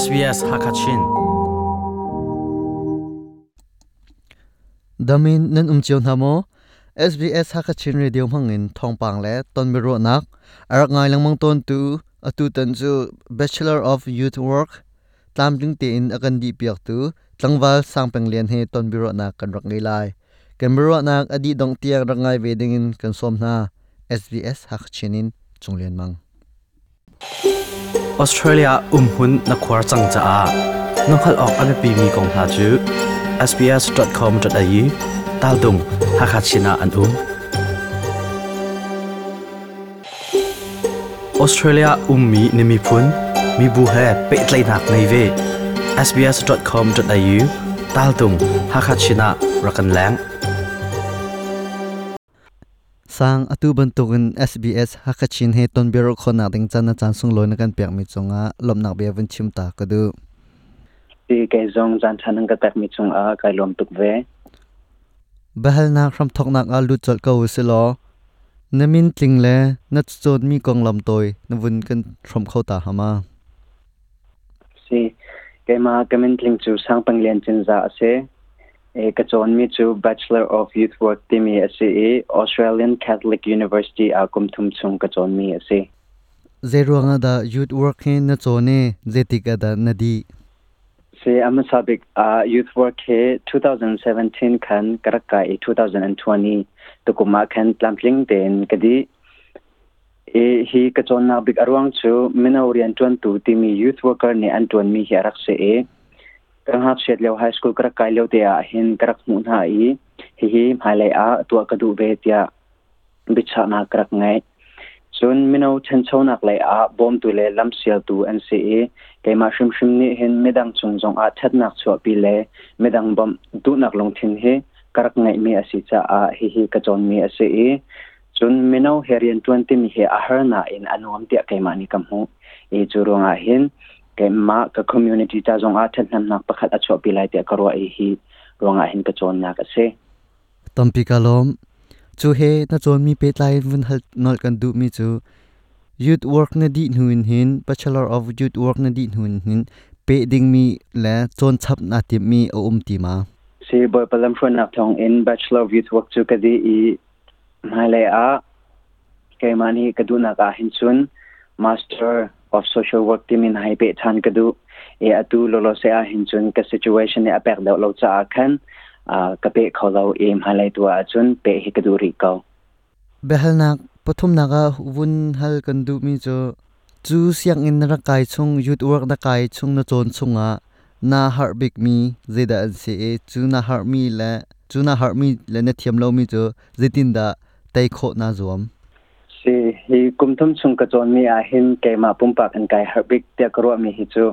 SBS Hakachin. Damin nen umchiu hamo SBS Hakachin radio mangin thongpang le tonmiro nak. Arak ngai langmang ton tu, atu tan chu bachelor of youth work. Tlamling te in akan di piak tu, tlangwal sangpeng lian he tonmiro nak kan rak ngai lai. Kemero nak adi dong tiang rak ngai veding in kan som na. SBS Hakachinin chunglen mang. ออสเตรเลียอุ้มหุ่นนักควาจังจ้านกขลออกอันเป็นมีกองพาจู sbs.com.au ตาดุงหักฮัชินาอันอุ้มออสเตรเลียอุ้มมีนิมิพุนมีบุเฮเปิดเลนักในเว sbs.com.au ตาดุงหักฮัชินารักันแรง sang atu bantukin SBS hakachin he ton bero khona ding chana chansung loina kan pek mi chunga lomnak be van chim ta kadu ti ke zong jan thanang ka tak mi chung a kai lom tuk ve. Bahal na khram thok nak a lu chol ka usilo namin tling le na chot mi kong lam toy na vun kan throm khau ta hama. Si ke ma kamin tling chu sang pang lian chin za ase e katon mi chu bachelor of youth work timi ase australian catholic university a kum thum chung kachonmi ase. Zero nga da youth work he na chone jetika da nadi. Se am sabik a youth work he 2017 khan karaka e 2020 to kuma khan plumpling den kadi. E hi ka chon na big arwang chu mina orientan tu timi youth worker ni anton mi hi arak se e. รังเชียดเล้วไฮสคูลกระกายเลวเตียเห็นกระมุนหายฮิฮิหายเลยอาตัวกระดูเบเตียบิชานากระไงส่วนมิโนเเชนโซนักเลยอาบอมตัวเลยลำเสียตัวเอ็นซีเอแกมาชิมชิมนี่เห็นไม่ดังสงสงอาช็ดนักสวปีเลยไม่ดังบอมดูนักลงทิ้งเฮกระไงมีอาศิจาอาฮิฮิกระจอนมีอาศิเอจนมิโนเเฮเรียนตัวนี้มีเฮอาหารน่าอินอนุมเตียแกมานิคำหูอีจูรงอาเห็น ke ma ka community ta zong a then nam nak pakhat acho pilai te karwa e hi ronga hin ka chon nak ase tampi kalom chu he na chon mi pe tlai vun hal nol kan du mi chu. Youth work na di hnuin hin bachelor of youth work na di hnuin hin. Pe ding mi la chon chap na ti mi o um ti ma. Si boy palam phone nak thong in bachelor of youth work chu ka di i mai le a. Ke mani ka du na ka hin chun. Master of social work team in hai pe than kadu. E atu lolo se a hinchun ka situation e apek do lo cha khan, a ka pe kholo em halai tu a chun, pe hi kadu ri ko behalnak pathum naga vun hal kan du mi cho, chu siang in ra kai chung, youth work da kai chung na chon chunga na har big mi zeda an se e chu na har mi la chu na har mi le na thiam lo mi cho zetin da tai kho na zuam si hi kumthum chung ka chon mi a hin ke ma pum pumpak an kai harbik te karo mi hi chu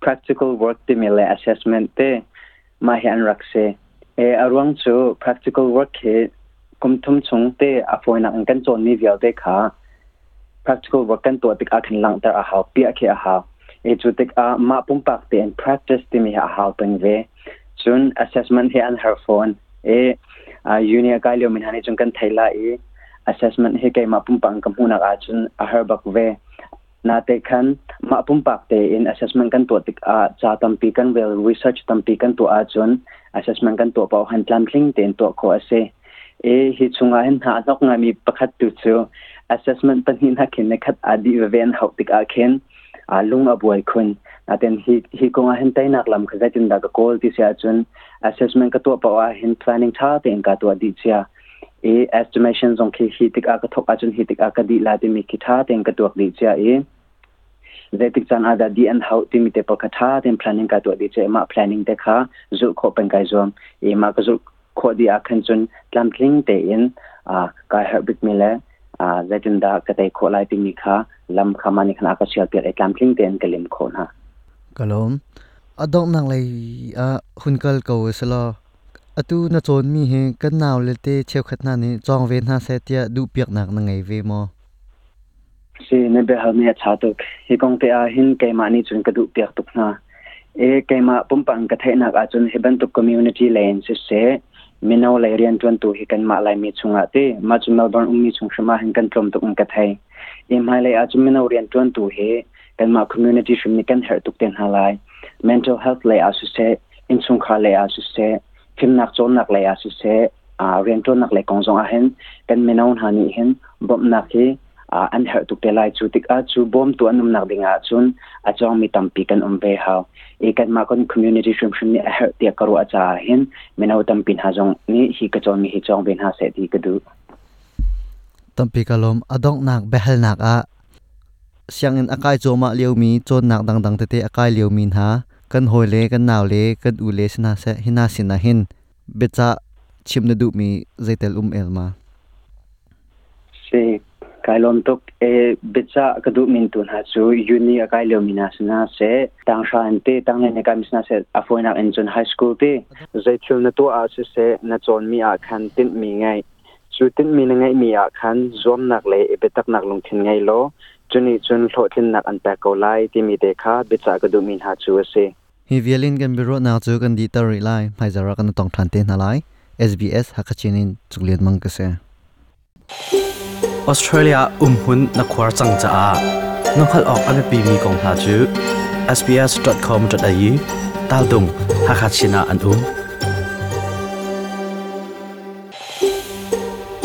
practical work ti mi le assessment te ma hi an rakse e arwang chu practical work he kumthum chung te a foina an kan chon mi vial te kha practical work kan to tik a khin lang tar a ha pi a khe a ha e chu tik a ma pum pumpak te and practice ti mi ha ha pen ve chun assessment he an her phone e a junior kai lo min hani chung kan thaila e assessment he kai ma pum pang kam huna a chun a her bak ve. Na te khan ma pum pak te in assessment kan to tik a cha tam pi kan well research tam pi kan to a chun assessment kan to pau han tlam thling ten to ko ase e hi chunga hen ha nok nga mi pakhat tu chu assessment pan hin ha khin ne khat adi ven hau tik a khen a lung a buai khun aten hi hi ko hen tai nak lam khaza tin da ka ti sia chun assessment ka to pau a hin planning tha ten ka to di chia e estimation zong khi hi tik a ka thok a chun hi tik a ka di la ti mi ki tha ten ka tuak di cha e ze tik chan ada di an how ti mi te pa ka tha ten planning ka to di che ma planning te kha zu kho pen kai zom e ma ka zu kho di a khan chun tlam tling te in a ka her bit mi le a ze tin da ka te kho lai ti mi kha lam kha ma ni khana ka sial pe e tlam tling te en ka lim kho na kalom adong nang lai a hunkal ko sala atu na chon mi he kan naw le te cheu khat na ni. Chong ve na se tia du piak nak na ngai ve mo. Se ne be ha me cha tok he kong te a hin ke ma ni chun ka du piak tok na. E ke ma pum pang ka the na ka chun he ban tok community lane se se. Mino le rian tuan tu hi kan ma lai mi chunga te. Ma chun melbourne umi chung shma hin kan tlom tok un ka thai. E mai lai a chun mino rian tuan tu he kan ma community shim ni kan her tok ten halai mental health lai a su se, in chung kha lai a su se. คิมนักจนนักเลยอาศิเซอ่าเรียนจนนักเลยกองสงอาเห็นกันไมนอนหันี่เห็นบอมนักที่อ่าอันเหตุกเตลัยจูติกอาจูบอมตัวนุ่มนักดิงอาจุนอาจองมีตั้มปีกันอุ้มเบฮาวเอกันมาคนคอมมูนิตี้ชุมชนนี้เหตุเตียกระวอาจาเห็นไมนเอาตั้มปีนหาจงนี่ฮีกจอนมีฮีจองเป็นหาเสดีกระดูตั้มปีกะลมอดองนักเบฮลนักอาเสียงอินอากายจอมาเลียวมีจนนักดังๆเตเตอากายเลียวมีนฮา กันหอยเลกันนาวเลกันอูเลสนาเซฮินาสินาหินเบจาชิมนดูมีใจเตลอุมเอลมาใช่กายลมตกเอเบจากระดูมินตุนฮะจูยูนีกายลมินาสนาเซตังชาอนเตตังเนนกามิสนาเซอฟวยนาเอ็นจนไฮสคูลเตเจชุนตัวอาเซเซนจอนมีอาคันตินมีไง tin mi ngai mi a khan zom nak le e betak nak lung thin ngai lo. Chuni chun hlo thin nak an pa ko lai ti mi de kha becha kadu min ha chu se hi violin kan biro na chu kan di tari lai mai zara kan tong than te na lai SBS hakachinin chuklian mang ka se. Australia um hun na khwar chang cha a. Nokhal ok ame pi mi kong ha chu. Sbs.com.au tal dung hakachina an um